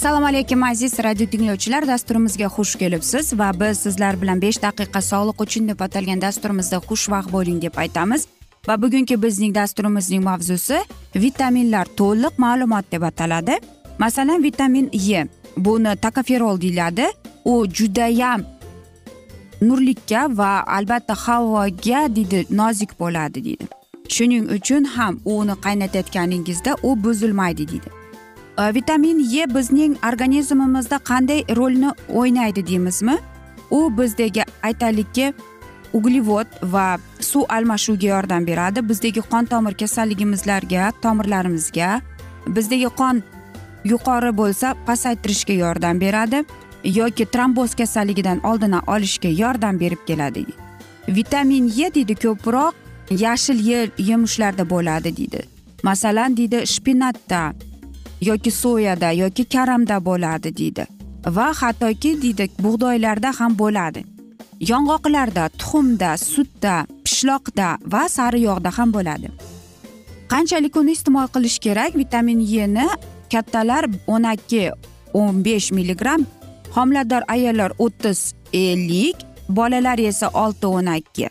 assalomu alaykum aziz radio tinglovchilar. Dasturimizga xush kelibsiz va biz sizlar bilan besh daqiqa sog'liq uchun deb atalgan dasturimizda xushvaqt bo'ling deb aytamiz. Va bugungi bizning dasturimizning mavzusi vitaminlar to'liq ma'lumot deb ataladi. Masalan vitamin e buni tokoferol deyiladi. U judayam nurlikka va albatta havoga deydi nozik bo'ladi deydi. Shuning uchun ham uni qaynatayotganingizda u buzilmaydi deydi. E, vitamin e bizning organizmimizda qanday rolni o'ynaydi deymizmi? U bizdagi aytaylikki uglevod va suv almashuviga yordam beradi. Bizdagi qon tomir kasalligimizlarga tomirlarimizga bizdagi qon yuqori bo'lsa pasaytirishga yordam beradi. Yoki tromboz kasalligidan oldini olishga yordam berib keladi. Vitamin e deydi ko'proq yashil yemushlarda bo'ladi deydi. Masalan deydi shpinatda yoki soyada yoki karamda bo'ladi deydi. Va hattoki deydi bug'doylarda ham bo'ladi. Yong'oqlarda tuxumda sutda pishloqda va sari yog'da ham bo'ladi. Qanchalik uni iste'mol qilish kerak? Vitamin e ni kattalar o'n ikki o'n besh milligramm homilador ayollar o'ttiz ellik bolalar esa olti o'n ikki.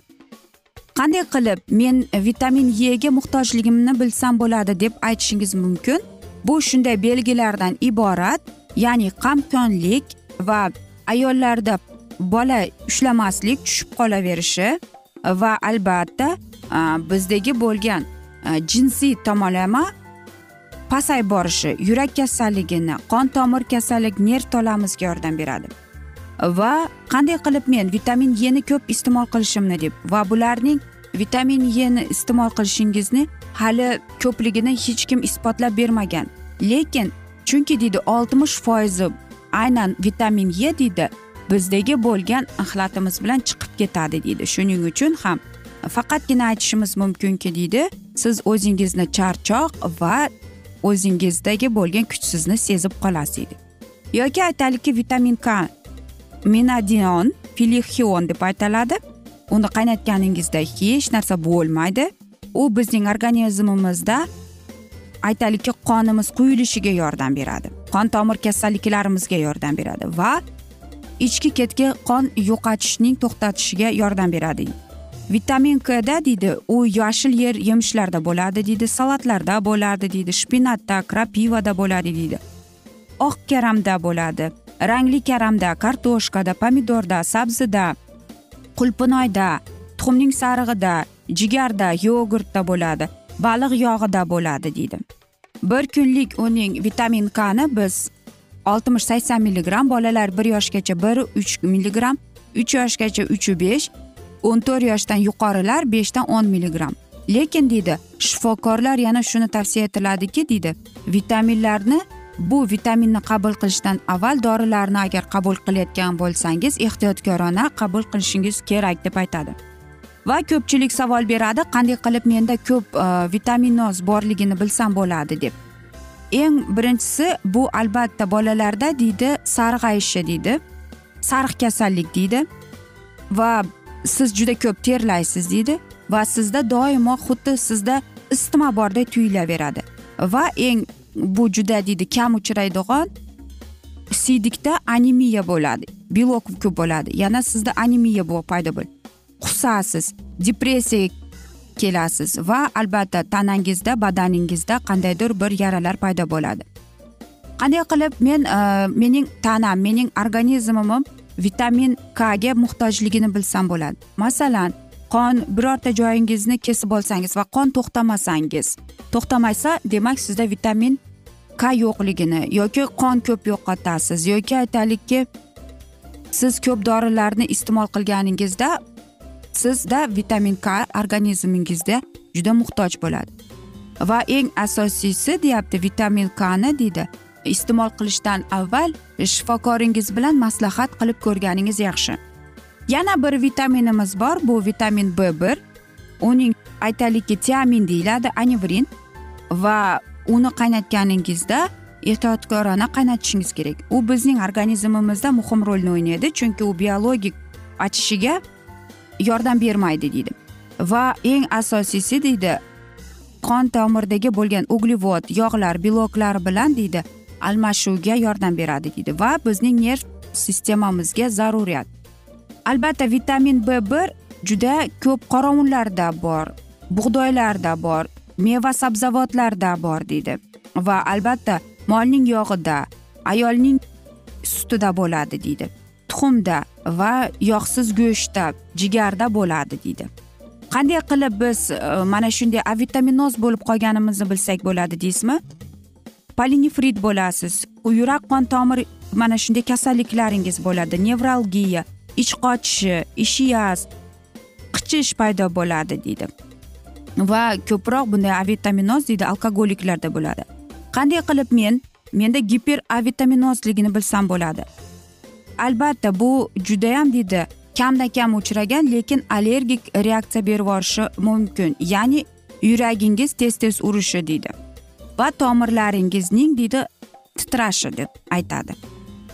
Qanday qilib men vitamin ega muhtojligimni bilsam bo'ladi deb aytishingiz mumkin? Bu shunday belgilardan iborat ya'ni qamkonlik va ayollarda bola ushlamaslik tushib qolaverishi va albatta bizdagi bo'lgan jinsiy tomonlama pasayib borishi yurak kasalligini qon tomir kasallik nerv tolamizga yordam beradi. Va qanday qilib men vitamin ni ko'p iste'mol qilishimni deb va bularning vitamin ni iste'mol qilishingizni hali ko'pligini hech kim isbotlab bermagan. Lekin chunki deydi oltmish foizi aynan vitamin e deydi bizdagi bo'lgan axlatimiz bilan chiqib ketadi deydi. Shuning uchun ham faqatgina aytishimiz mumkinki deydi siz o'zingizni charchoq va o'zingizdagi bo'lgan kuchsizni sezib qolasiz deydi yoki aytaylikki vitamin k minadion filixion deb aytiladi. Uni qaynatganingizda hech narsa bo'lmaydi. U bizning organizmimizda aytaylikki qonimiz quyilishiga yordam beradi. Qon tomir kasalliklarimizga yordam beradi va ichki ketki qon yo'qotishning to'xtatishiga yordam beradi. Vitamin kda deydi u yashil yer yemishlarda bo'ladi deydi salatlarda bo'ladi deydi shpinatda krapivada bo'ladi deydi. Oq karamda bo'ladi rangli karamda kartoshkada pomidorda sabzida qulpinoyda tuxumning sarig'ida jigarda yogurtda bo'ladi baliq yog'ida bo'ladi deydi. Bir kunlik uning vitamin kni biz oltmish sakson milligramm bolalar bir yoshgacha bir uch milligramm uch yoshgacha uchu besh o'n to'rt yoshdan yuqorilar beshdan o'n milligramm lekin deydi shifokorlar yana shuni tavsiya etiladiki deydi vitaminlarni bu vitaminni qabul qilishdan avval dorilarni agar qabul qilayotgan bo'lsangiz ehtiyotkorona qabul qilishingiz kerak deb aytadi. Va ko'pchilik savol beradi qanday qilib menda ko'p e, vitaminoz borligini bilsam bo'ladi deb. Eng birinchisi bu albatta bolalarda deydi sarg'ayishi deydi sariq kasallik deydi. Va siz juda ko'p terlaysiz deydi va sizda doimo xuddi sizda isitma bordek tuyulaveradi. Va eng bu juda deydi kam uchraydigan siydikda anemiya bo'ladi belok ko'p bo'ladi. Yana sizda anemiya paydo bo'ladi. Qusasiz depressiyaga kelasiz va albatta tanangizda badaningizda qandaydir bir yaralar paydo bo'ladi. Qanday qilib men e, mening tanam mening organizmim vitamin k ga muhtojligini bilsam bo'ladi. Masalan qon birorta joyingizni kesib olsangiz va qon to'xtamasangiz to'xtamasa demak sizda vitamin k yo'qligini yoki qon ko'p yo'qotasiz yoki aytaylikki siz ko'p dorilarni iste'mol qilganingizda sizda vitamin k organizmingizda juda muhtoj bo'ladi. Va eng asosiysi deyapti vitamin kni deydi. Iste'mol qilishdan avval shifokoringiz bilan maslahat qilib ko'rganingiz yaxshi. Yana bir vitaminimiz bor bu vitamin b bir. Uning aytaylikki tiamin deyiladi anivrin. Va uni qaynatganingizda ehtiyotkorona qaynatishingiz kerak. U bizning organizmimizda muhim rolni o'ynaydi chunki u biologik achishiga yordam bermaydi deydi. Va eng asosiysi deydi qon tomirdagi bo'lgan uglevod yog'lar beloklar bilan deydi almashuvga yordam beradi deydi va bizning nerv sistemamizga zaruriyat. Albatta vitamin b bir juda ko'p qorovullarda bor bug'doylarda bor meva sabzavotlarda bor deydi va albatta molning yog'ida ayolning sutida bo'ladi deydi tuxumda va yog'siz go'shtda jigarda bo'ladi deydi. Qanday qilib biz e, mana shunday avitaminoz bo'lib qolganimizni bilsak bo'ladi deysizmi? Polinefrit bo'lasiz. Yurak qon tomir mana shunday kasalliklaringiz bo'ladi. Nevralgiya ich qochishi ishiyaz qichish paydo bo'ladi deydi. Va ko'proq bunday a vitaminoz deydi alkogoliklarda bo'ladi. Qanday qilib men menda giper a vitaminozligini bilsam bo'ladi? Albatta bu judayam deydi kamdan kam uchragan lekin allergik reaksiya berib yuborishi mumkin. Ya'ni yuragingiz tez tez urishi deydi. Va tomirlaringizning deydi titrashi deb aytadi.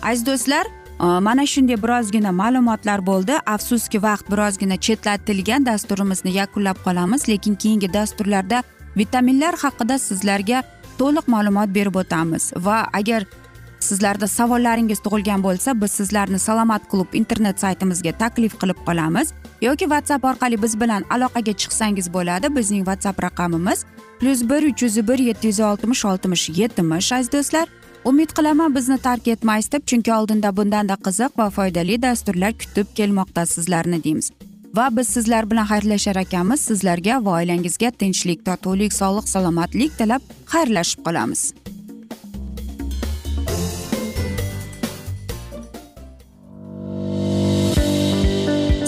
Aziz do'stlar e, mana shunday birozgina ma'lumotlar bo'ldi. Afsuski vaqt birozgina chetlatilgan dasturimizni yakunlab qolamiz lekin keyingi dasturlarda vitaminlar haqida sizlarga to'liq ma'lumot berib o'tamiz. Va agar sizlarda savollaringiz tug'ilgan bo'lsa biz sizlarni salomat klub internet saytimizga taklif qilib qolamiz. Yoki whatsapp orqali biz bilan aloqaga chiqsangiz bo'ladi. Bizning whatsapp raqamimiz plyus bir uch yuz bir yetti yuz oltmish oltmish yetmish aziz do'stlar. Umid qilaman bizni tark etmaysiz deb chunki oldinda bundanda qiziq va foydali dasturlar kutib kelmoqda sizlarni deymiz. Va biz sizlar bilan xayrlashar ekanmiz sizlarga va oilangizga tinchlik totuvlik sog'lik salomatlik tilab xayrlashib qolamiz.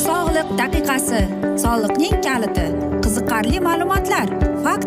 Sog'liq daqiqasi soliqning kaliti qiziqarli ma'lumot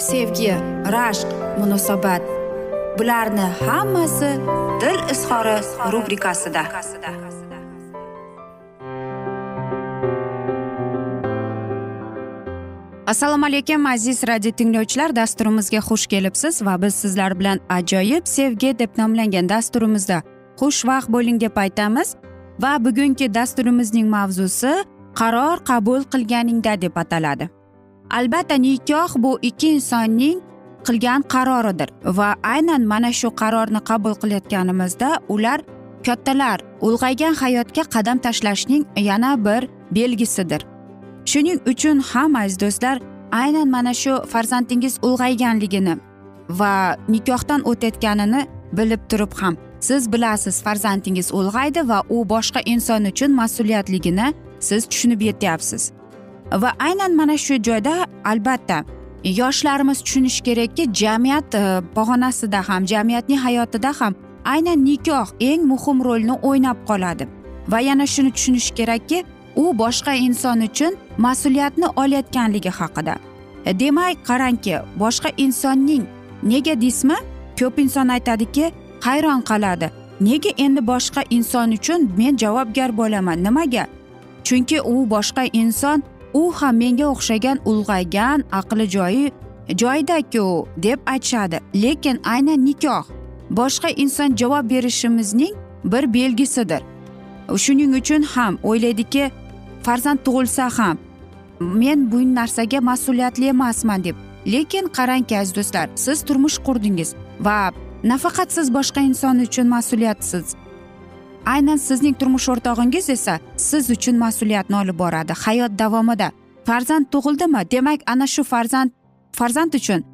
sevgi rashq munosabat. Bularni hammasi dil izhori rubrikasida. Assalomu alaykum aziz radio tinglovchilar. Dasturimizga xush kelibsiz va biz sizlar bilan ajoyib sevgi deb nomlangan dasturimizda xushvaqt bo'ling deb aytamiz. Va bugungi dasturimizning mavzusi qaror qabul qilganingda deb ataladi. Albatta nikoh bu ikki insonning qilgan qaroridir va aynan mana shu qarorni qabul qilayotganimizda ular kattalar ulg'aygan hayotga qadam tashlashning yana bir belgisidir. Shuning uchun ham aziz do'stlar aynan mana shu farzandingiz ulg'ayganligini va nikohdan o'tayotganini bilib turib ham siz bilasiz farzandingiz ulg'aydi va u boshqa inson uchun mas'uliyatligini siz tushunib yetyapsiz. Va aynan mana shu joyda albatta yoshlarimiz tushunishi kerakki jamiyat e, pog'onasida ham jamiyatning hayotida ham aynan nikoh eng muhim rolni o'ynab qoladi. Va yana shuni tushunish kerakki u boshqa inson uchun mas'uliyatni olayotganligi haqida. E, Demak qarangki boshqa insonning nega deysizmi ko'p inson aytadiki hayron qoladi. Nega endi boshqa inson uchun men javobgar bo'laman? Nimaga? Chunki u boshqa inson u ham menga o'xshagan ulg'aygan aqli joyi joyidaku deb aytishadi. Lekin aynan nikoh boshqa inson javob berishimizning bir belgisidir. Shuning uchun ham o'ylaydiki farzand tug'ilsa ham men bu narsaga mas'uliyatli emasman deb. Lekin qarangki aziz do'stlar siz turmush qurdingiz va nafaqat siz boshqa inson uchun mas'uliyatsiz. Aynan sizning turmush o'rtog'ingiz esa siz uchun mas'uliyatni olib boradi hayot davomida. Farzand tug'ildimi? Demak ana shu farzand farzand uchun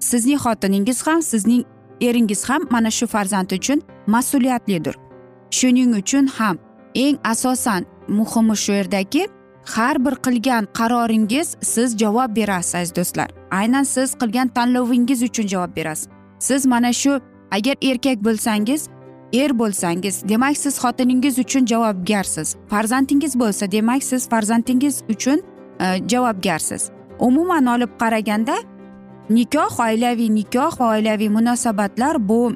sizning xotiningiz ham sizning eringiz ham mana shu farzand uchun mas'uliyatlidir. Shuning uchun ham eng asosan muhimi shu yerdaki har bir qilgan qaroringiz siz javob berasiz aziz do'stlar. Aynan siz qilgan tanlovingiz uchun javob berasiz. Siz mana shu agar erkak bo'lsangiz er bo'lsangiz demak siz xotiningiz uchun javobgarsiz. Farzandingiz bo'lsa demak siz farzandingiz uchun e, javobgarsiz. Umuman olib qaraganda nikoh oilaviy nikoh va oilaviy munosabatlar bu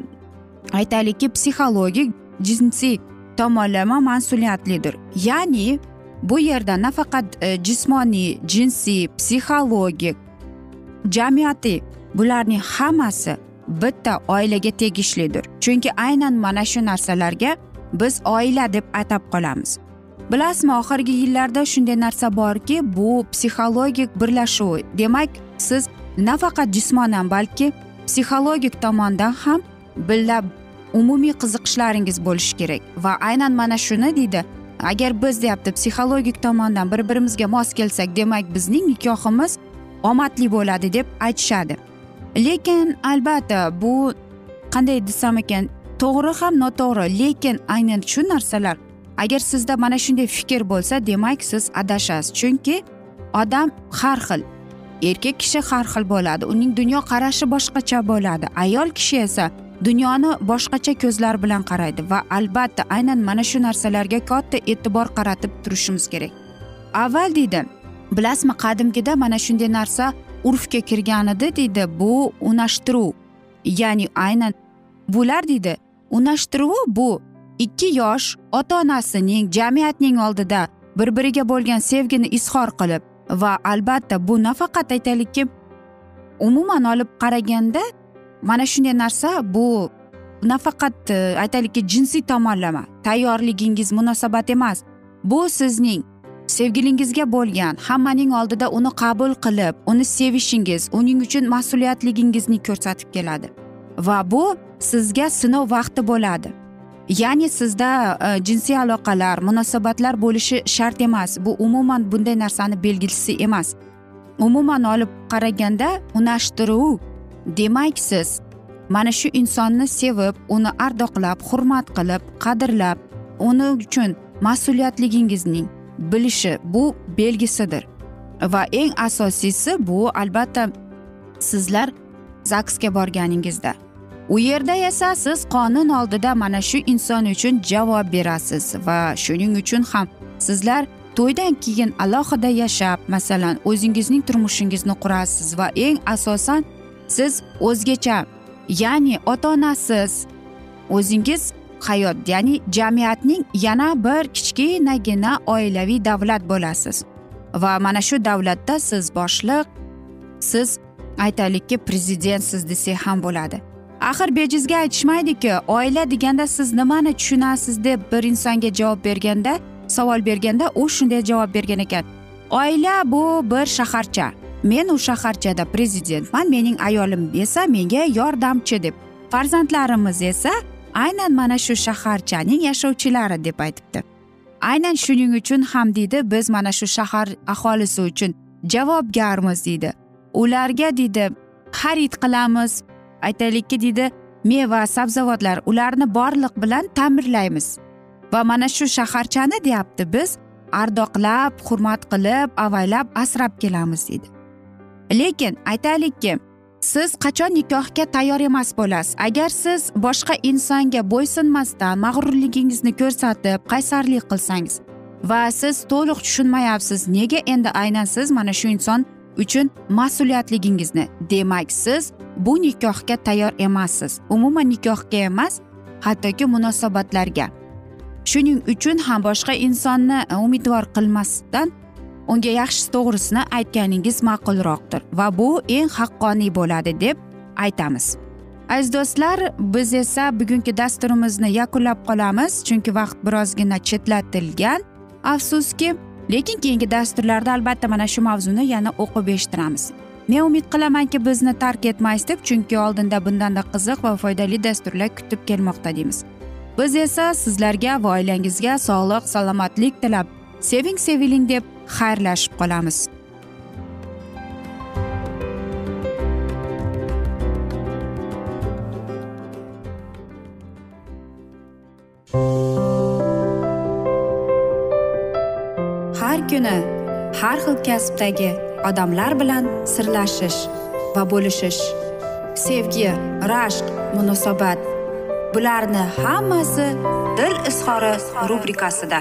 aytaylikki psixologik jinsiy tomonlama mas'uliyatlidir. Ya'ni bu yerda nafaqat e, jismoniy jinsiy psixologik jamiyatiy bularning hammasi bitta oilaga tegishlidir. Chunki aynan mana shu narsalarga biz oila deb atab qolamiz. Bilasizmi oxirgi yillarda shunday narsa borki bu psixologik birlashuv demak siz nafaqat jismonan balki psixologik tomondan ham birga umumiy qiziqishlaringiz bo'lishi kerak. Va aynan mana shuni deydi agar biz deyapti psixologik tomondan bir birimizga mos kelsak demak bizning nikohimiz omadli bo'ladi deb aytishadi. Lekin albatta bu qanday desam ekan to'g'ri ham noto'g'ri lekin aynan shu narsalar agar sizda mana shunday fikr bo'lsa demak siz adashasiz. Chunki odam har xil erkak kishi har xil bo'ladi uning dunyo qarashi boshqacha bo'ladi ayol kishi esa dunyoni boshqacha ko'zlar bilan qaraydi va albatta aynan mana shu narsalarga katta e'tibor qaratib turishimiz kerak. Avval deydi bilasizmi qadimgida mana shunday narsa urfga kirgan edi deydi bu unashtiruv. Ya'ni aynan bular deydi unashtiruv bu. Ikki yosh ota onasining jamiyatning oldida bir biriga bo'lgan sevgini izhor qilib va albatta bu nafaqat aytaylikki umuman olib qaraganda mana shunday narsa bu nafaqat e, aytaylikki jinsiy tomonlama tayyorligingiz munosabat emas. Bu sizning sevgilingizga bo'lgan hammaning oldida uni qabul qilib uni sevishingiz uning uchun mas'uliyatligingizni ko'rsatib keladi. Va bu sizga sinov vaqti bo'ladi. Ya'ni sizda e, jinsiy aloqalar munosabatlar bo'lishi shart emas. Bu umuman bunday narsani belgisi emas. Umuman olib qaraganda unashtiruv demak siz mana shu insonni sevib uni ardoqlab hurmat qilib qadrlab uni uchun mas'uliyatligingizning bilishi bu belgisidir. Va eng asosiysi bu albatta sizlar zagsga borganingizda. U yerda esa siz qonun oldida mana shu inson uchun javob berasiz va shuning uchun ham sizlar to'ydan keyin alohida yashab masalan o'zingizning turmushingizni qurasiz va eng asosan siz o'zgacha ya'ni ota onasiz o'zingiz hayot ya'ni jamiyatning yana bir kichkinagina oilaviy davlat bo'lasiz. Va mana shu davlatda siz boshliq siz aytaylikki prezidentsiz desak ham bo'ladi. Axir bejizga aytishmaydiku oila deganda siz nimani tushunasiz deb bir insonga javob berganda savol berganda u shunday javob bergan ekan. Oila bu bir shaharcha. Men u shaharchada prezidentman mening ayolim esa menga yordamchi deb. Farzandlarimiz esa aynan mana shu shaharchaning yashovchilari deb aytibdi. Aynan shuning uchun ham deydi biz mana shu shahar aholisi uchun javobgarmiz deydi. Ularga deydi xarid qilamiz. Aytaylikki deydi meva sabzavotlar ularni borliq bilan ta'mirlaymiz. Va mana shu shaharchani deyapti biz ardoqlab hurmat qilib avaylab asrab kelamiz deydi. Lekin aytaylikki siz qachon nikohga tayyor emas bo'lasiz? Agar siz boshqa insonga bo'ysunmasdan mag'rurligingizni ko'rsatib qaysarlik qilsangiz va siz to'liq tushunmayapsiz nega endi aynan siz mana shu inson uchun mas'uliyatligingizni demak siz bu nikohga tayyor emassiz umuman nikohga emas hattoki munosabatlarga. Shuning uchun ham boshqa insonni umidvor qilmasdan unga yaxshisi to'g'risini aytganingiz ma'qulroqdir va bu eng haqqoniy bo'ladi deb aytamiz. Aziz do'stlar biz esa bugungi dasturimizni yakunlab qolamiz chunki vaqt birozgina chetlatilgan. Afsuski lekin keyingi dasturlarda albatta mana shu mavzuni yana o'qib eshittiramiz. Men umid qilamanki bizni tark etmaysiz deb chunki oldinda bundanda qiziq va foydali dasturlar kutib kelmoqda deymiz. Biz esa sizlarga va oilangizga sog'lik salomatlik tilab seving seviling deb xayrlashib qolamiz. Har kuni har xil kasbdagi odamlar bilan sirlashish va bo'lishish sevgi rashq munosabat bularni hammasi dil izhori rubrikasida.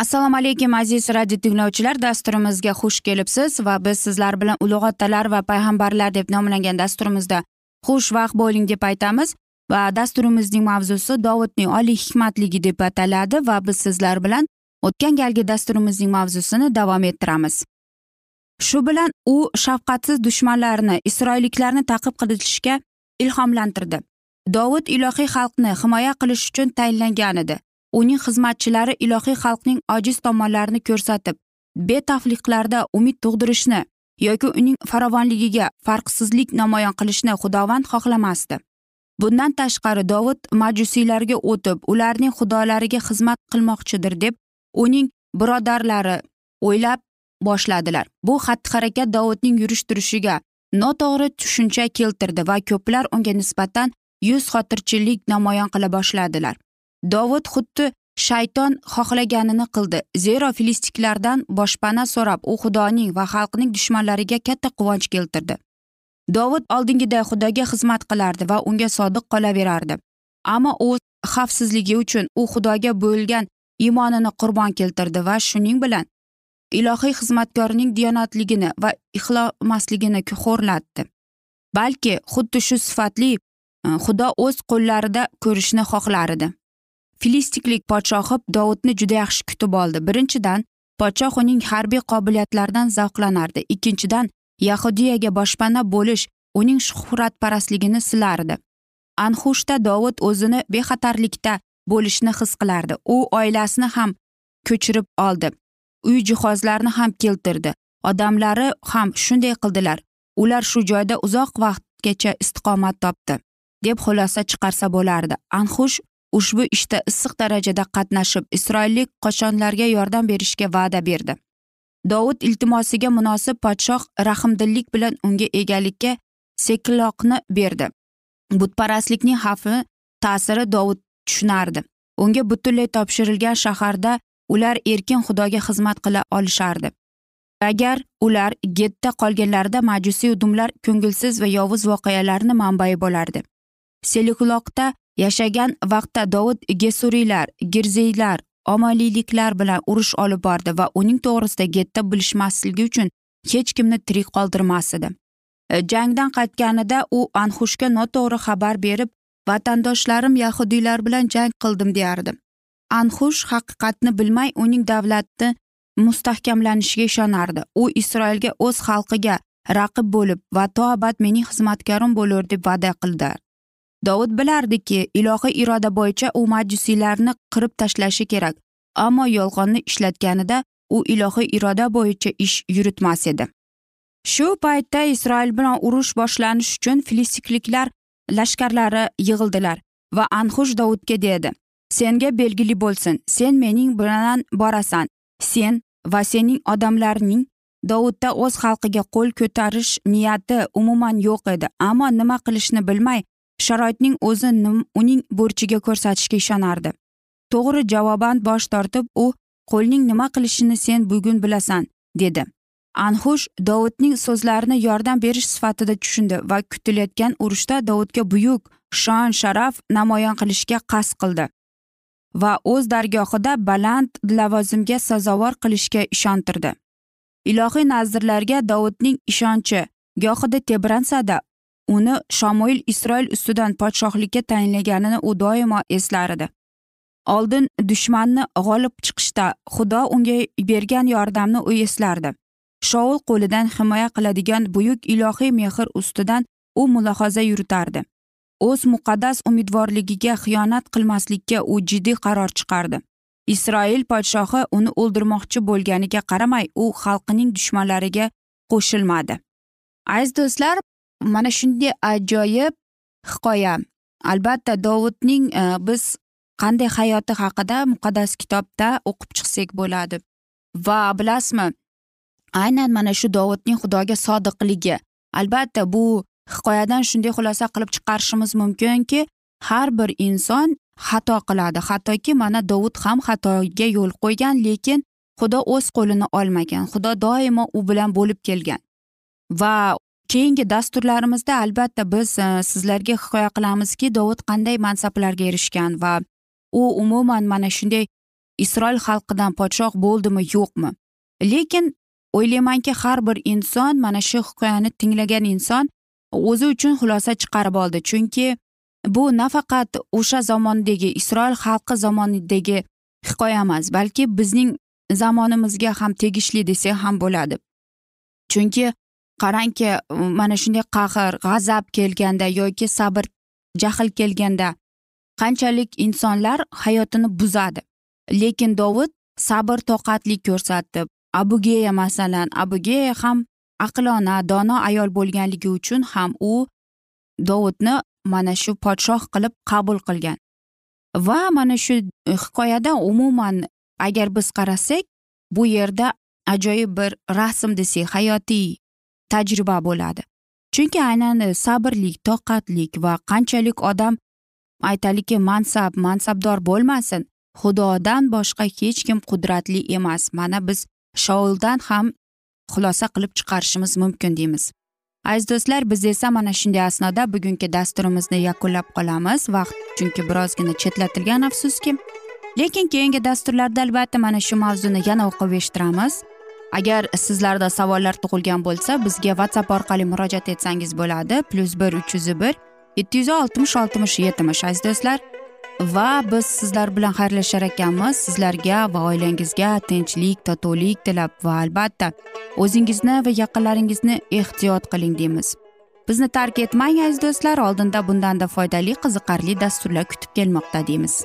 Assalomu alaykum aziz radio tinglovchilar. Dasturimizga xush kelibsiz va biz sizlar bilan ulug' otalar va payg'ambarlar deb nomlangan dasturimizda xushvaqt bo'ling deb aytamiz. Va dasturimizning mavzusi dovudning oliy hikmatligi deb ataladi va biz sizlar bilan o'tgan galgi dasturimizning mavzusini davom ettiramiz. Shu bilan u shafqatsiz dushmanlarni isroilliklarni taqib qilishga ilhomlantirdi. Dovud ilohiy xalqni himoya qilish uchun tayinlangan edi. Uning xizmatchilari ilohiy xalqning ojiz tomonlarini ko'rsatib betafliqlarda umid tug'dirishni yoki uning farovonligiga farqsizlik namoyon qilishni xudovand xohlamasdi. Bundan tashqari dovud majusiylarga o'tib ularning xudolariga xizmat qilmoqchidir deb uning birodarlari o'ylab boshladilar. Bu xatti harakat dovudning yurish turishiga noto'g'ri tushuncha keltirdi va ko'plar unga nisbatan yuz xotirchilik namoyon qila boshladilar. Dovud xuddi shayton xohlaganini qildi. Zero filistiklardan boshpana so'rab u xudoning va xalqning dushmanlariga katta quvonch keltirdi. Dovud oldingiday xudoga xizmat qilardi va unga sodiq qolaverardi. Ammo u xavfsizligi uchun u xudoga bo'lgan iymonini qurbon keltirdi va shuning bilan ilohiy xizmatkorning diyonatligini va ixlomasligini xo'rlatdi. Balki xuddi shu sifatli e, xudo o'z qo'llarida ko'rishni xohlar edi. Filistiklik podshohi dovudni juda yaxshi kutib oldi. Birinchidan podshoh uning harbiy qobiliyatlaridan zavqlanardi. Ikkinchidan yahudiyaga boshpana bo'lish uning shuhratparastligini silardi. Anxushda dovud o'zini bexatarlikda bo'lishni his qilardi. U oilasini ham ko'chirib oldi. Uy jihozlarini ham keltirdi. Odamlari ham shunday qildilar. Ular shu joyda uzoq vaqtgacha istiqomat topdi deb xulosa chiqarsa bo'lardi. Anxush ushbu ishda issiq darajada qatnashib isroillik qochonlarga yordam berishga va'da berdi? Dovud iltimosiga munosib podshoh rahmdillik bilan unga egalikka sekloqni berdi. Butparastlikning xavfi ta'siri dovud tushunardi. Unga butunlay topshirilgan shaharda ular erkin xudoga xizmat qila olishardi. Agar ular getda qolganlarida majusiy udumlar ko'ngilsiz va yovuz voqealarni manbai bo'lardi. Seliqloqda yashagan vaqtda dovud gesuriylar girziylar omaliyliklar bilan urush olib bordi va uning to'g'risida getta bilishmasligi uchun hech kimni tirik qoldirmas edi e, jangdan qaytganida u anxushga noto'g'ri xabar berib vatandoshlarim yahudiylar bilan jang qildim deyardi. Anxush haqiqatni bilmay uning davlati mustahkamlanishiga ishonardi. U isroilga o'z xalqiga raqib bo'lib va to abad mening xizmatkorim bo'lur deb va'da qildi. Dovud bilardiki ilohiy iroda bo'yicha u majusiylarni qirib tashlashi kerak ammo yolg'onni ishlatganida u ilohiy iroda bo'yicha ish yuritmas edi. Shu paytda isroil bilan urush boshlanish uchun filistikliklar lashkarlari yig'ildilar va anxush dovudga dedi senga belgili bo'lsin sen mening bilan borasan sen va sening odamlaring dovudda o'z xalqiga qo'l ko'tarish niyati umuman yo'q edi ammo nima qilishni bilmay sharoitning o'zi uning burchiga ko'rsatishiga ishonardi. To'g'ri javoban bosh tortib u qo'lning nima qilishini sen bugun bilasan dedi. Anhush dovudning so'zlarini yordam berish sifatida tushundi va kutilayotgan urushda dovudga buyuk shon sharaf namoyon qilishga qasd qildi va o'z dargohida baland lavozimga sazovor qilishga ishontirdi. Ilohiy nazirlarga dovudning ishonchi gohida tebransada uni shamoil isroil ustidan podshohlikka tayinlaganini u doimo eslar edi oldin dushmanni g'olib chiqishda xudo unga bergan yordamni u eslardi. Shoul qo'lidan himoya qiladigan buyuk ilohiy mehr ustidan u mulohaza yuritardi. O'z muqaddas umidvorligiga xiyonat qilmaslikka u jiddiy qaror chiqardi. Isroil podshohi uni o'ldirmoqchi bo'lganiga qaramay u xalqining dushmanlariga qo'shilmadi. Aziz do'stlar mana shunday ajoyib hikoya. Albatta dovudning e, biz qanday hayoti haqida muqaddas kitobda o'qib chiqsak bo'ladi. Va bilasizmi aynan mana shu dovudning xudoga sodiqligi. Albatta bu hikoyadan shunday xulosa qilib chiqarishimiz mumkinki har bir inson xato qiladi. Hattoki mana dovud ham xatoga yo'l qo'ygan lekin xudo o'z qo'lini olmagan. Xudo doimo u bilan bo'lib kelgan. Va keyingi dasturlarimizda albatta biz e, sizlarga hikoya qilamizki dovud qanday mansablarga erishgan va u umuman mana shunday isroil xalqidan podshoh bo'ldimi yo'qmi? Lekin o'ylaymanki har bir inson mana shu hikoyani tinglagan inson o'zi uchun xulosa chiqarib oldi. Chunki bu nafaqat o'sha zamondagi isroil xalqi zamonidagi hikoya emas balki bizning zamonimizga ham tegishli desak ham bo'ladi. Chunki qarangki mana shunday qahr g'azab kelganda yoki sabr jahl kelganda qanchalik insonlar hayotini buzadi? Lekin dovud sabr toqatli ko'rsatdi. Abugeya masalan abugeya ham aqlona dono ayol bo'lganligi uchun ham u dovudni mana shu podshoh qilib qabul qilgan. Va mana shu hikoyada umuman agar biz qarasak bu yerda ajoyib bir rasm desak hayotiy tajriba bo'ladi. Chunki aynan e, sabrlik toqatlik va qanchalik odam aytaylikki mansab mansabdor bo'lmasin xudodan boshqa hech kim qudratli emas. Mana biz shouldan ham xulosa qilib chiqarishimiz mumkin deymiz. Aziz do'stlar biz esa mana shunday asnoda bugungi dasturimizni yakunlab qolamiz. Vaqt chunki birozgina chetlatilgan afsuski. Lekin keyingi dasturlarda albatta mana shu mavzuni yana o'qib eshittiramiz. Agar sizlarda savollar tug'ilgan bo'lsa bizga whatsapp orqali murojaat etsangiz bo'ladi. Plyus bir uch yuz bir yetti yuz oltmish oltmish yetmish aziz do'stlar. Va biz sizlar bilan xayrlashar ekanmiz. Sizlarga va oilangizga tinchlik totuvlik tilab va albatta o'zingizni va yaqinlaringizni ehtiyot qiling deymiz. Bizni tark etmang aziz do'stlar. Oldinda bundanda foydali qiziqarli dasturlar kutib kelmoqda deymiz.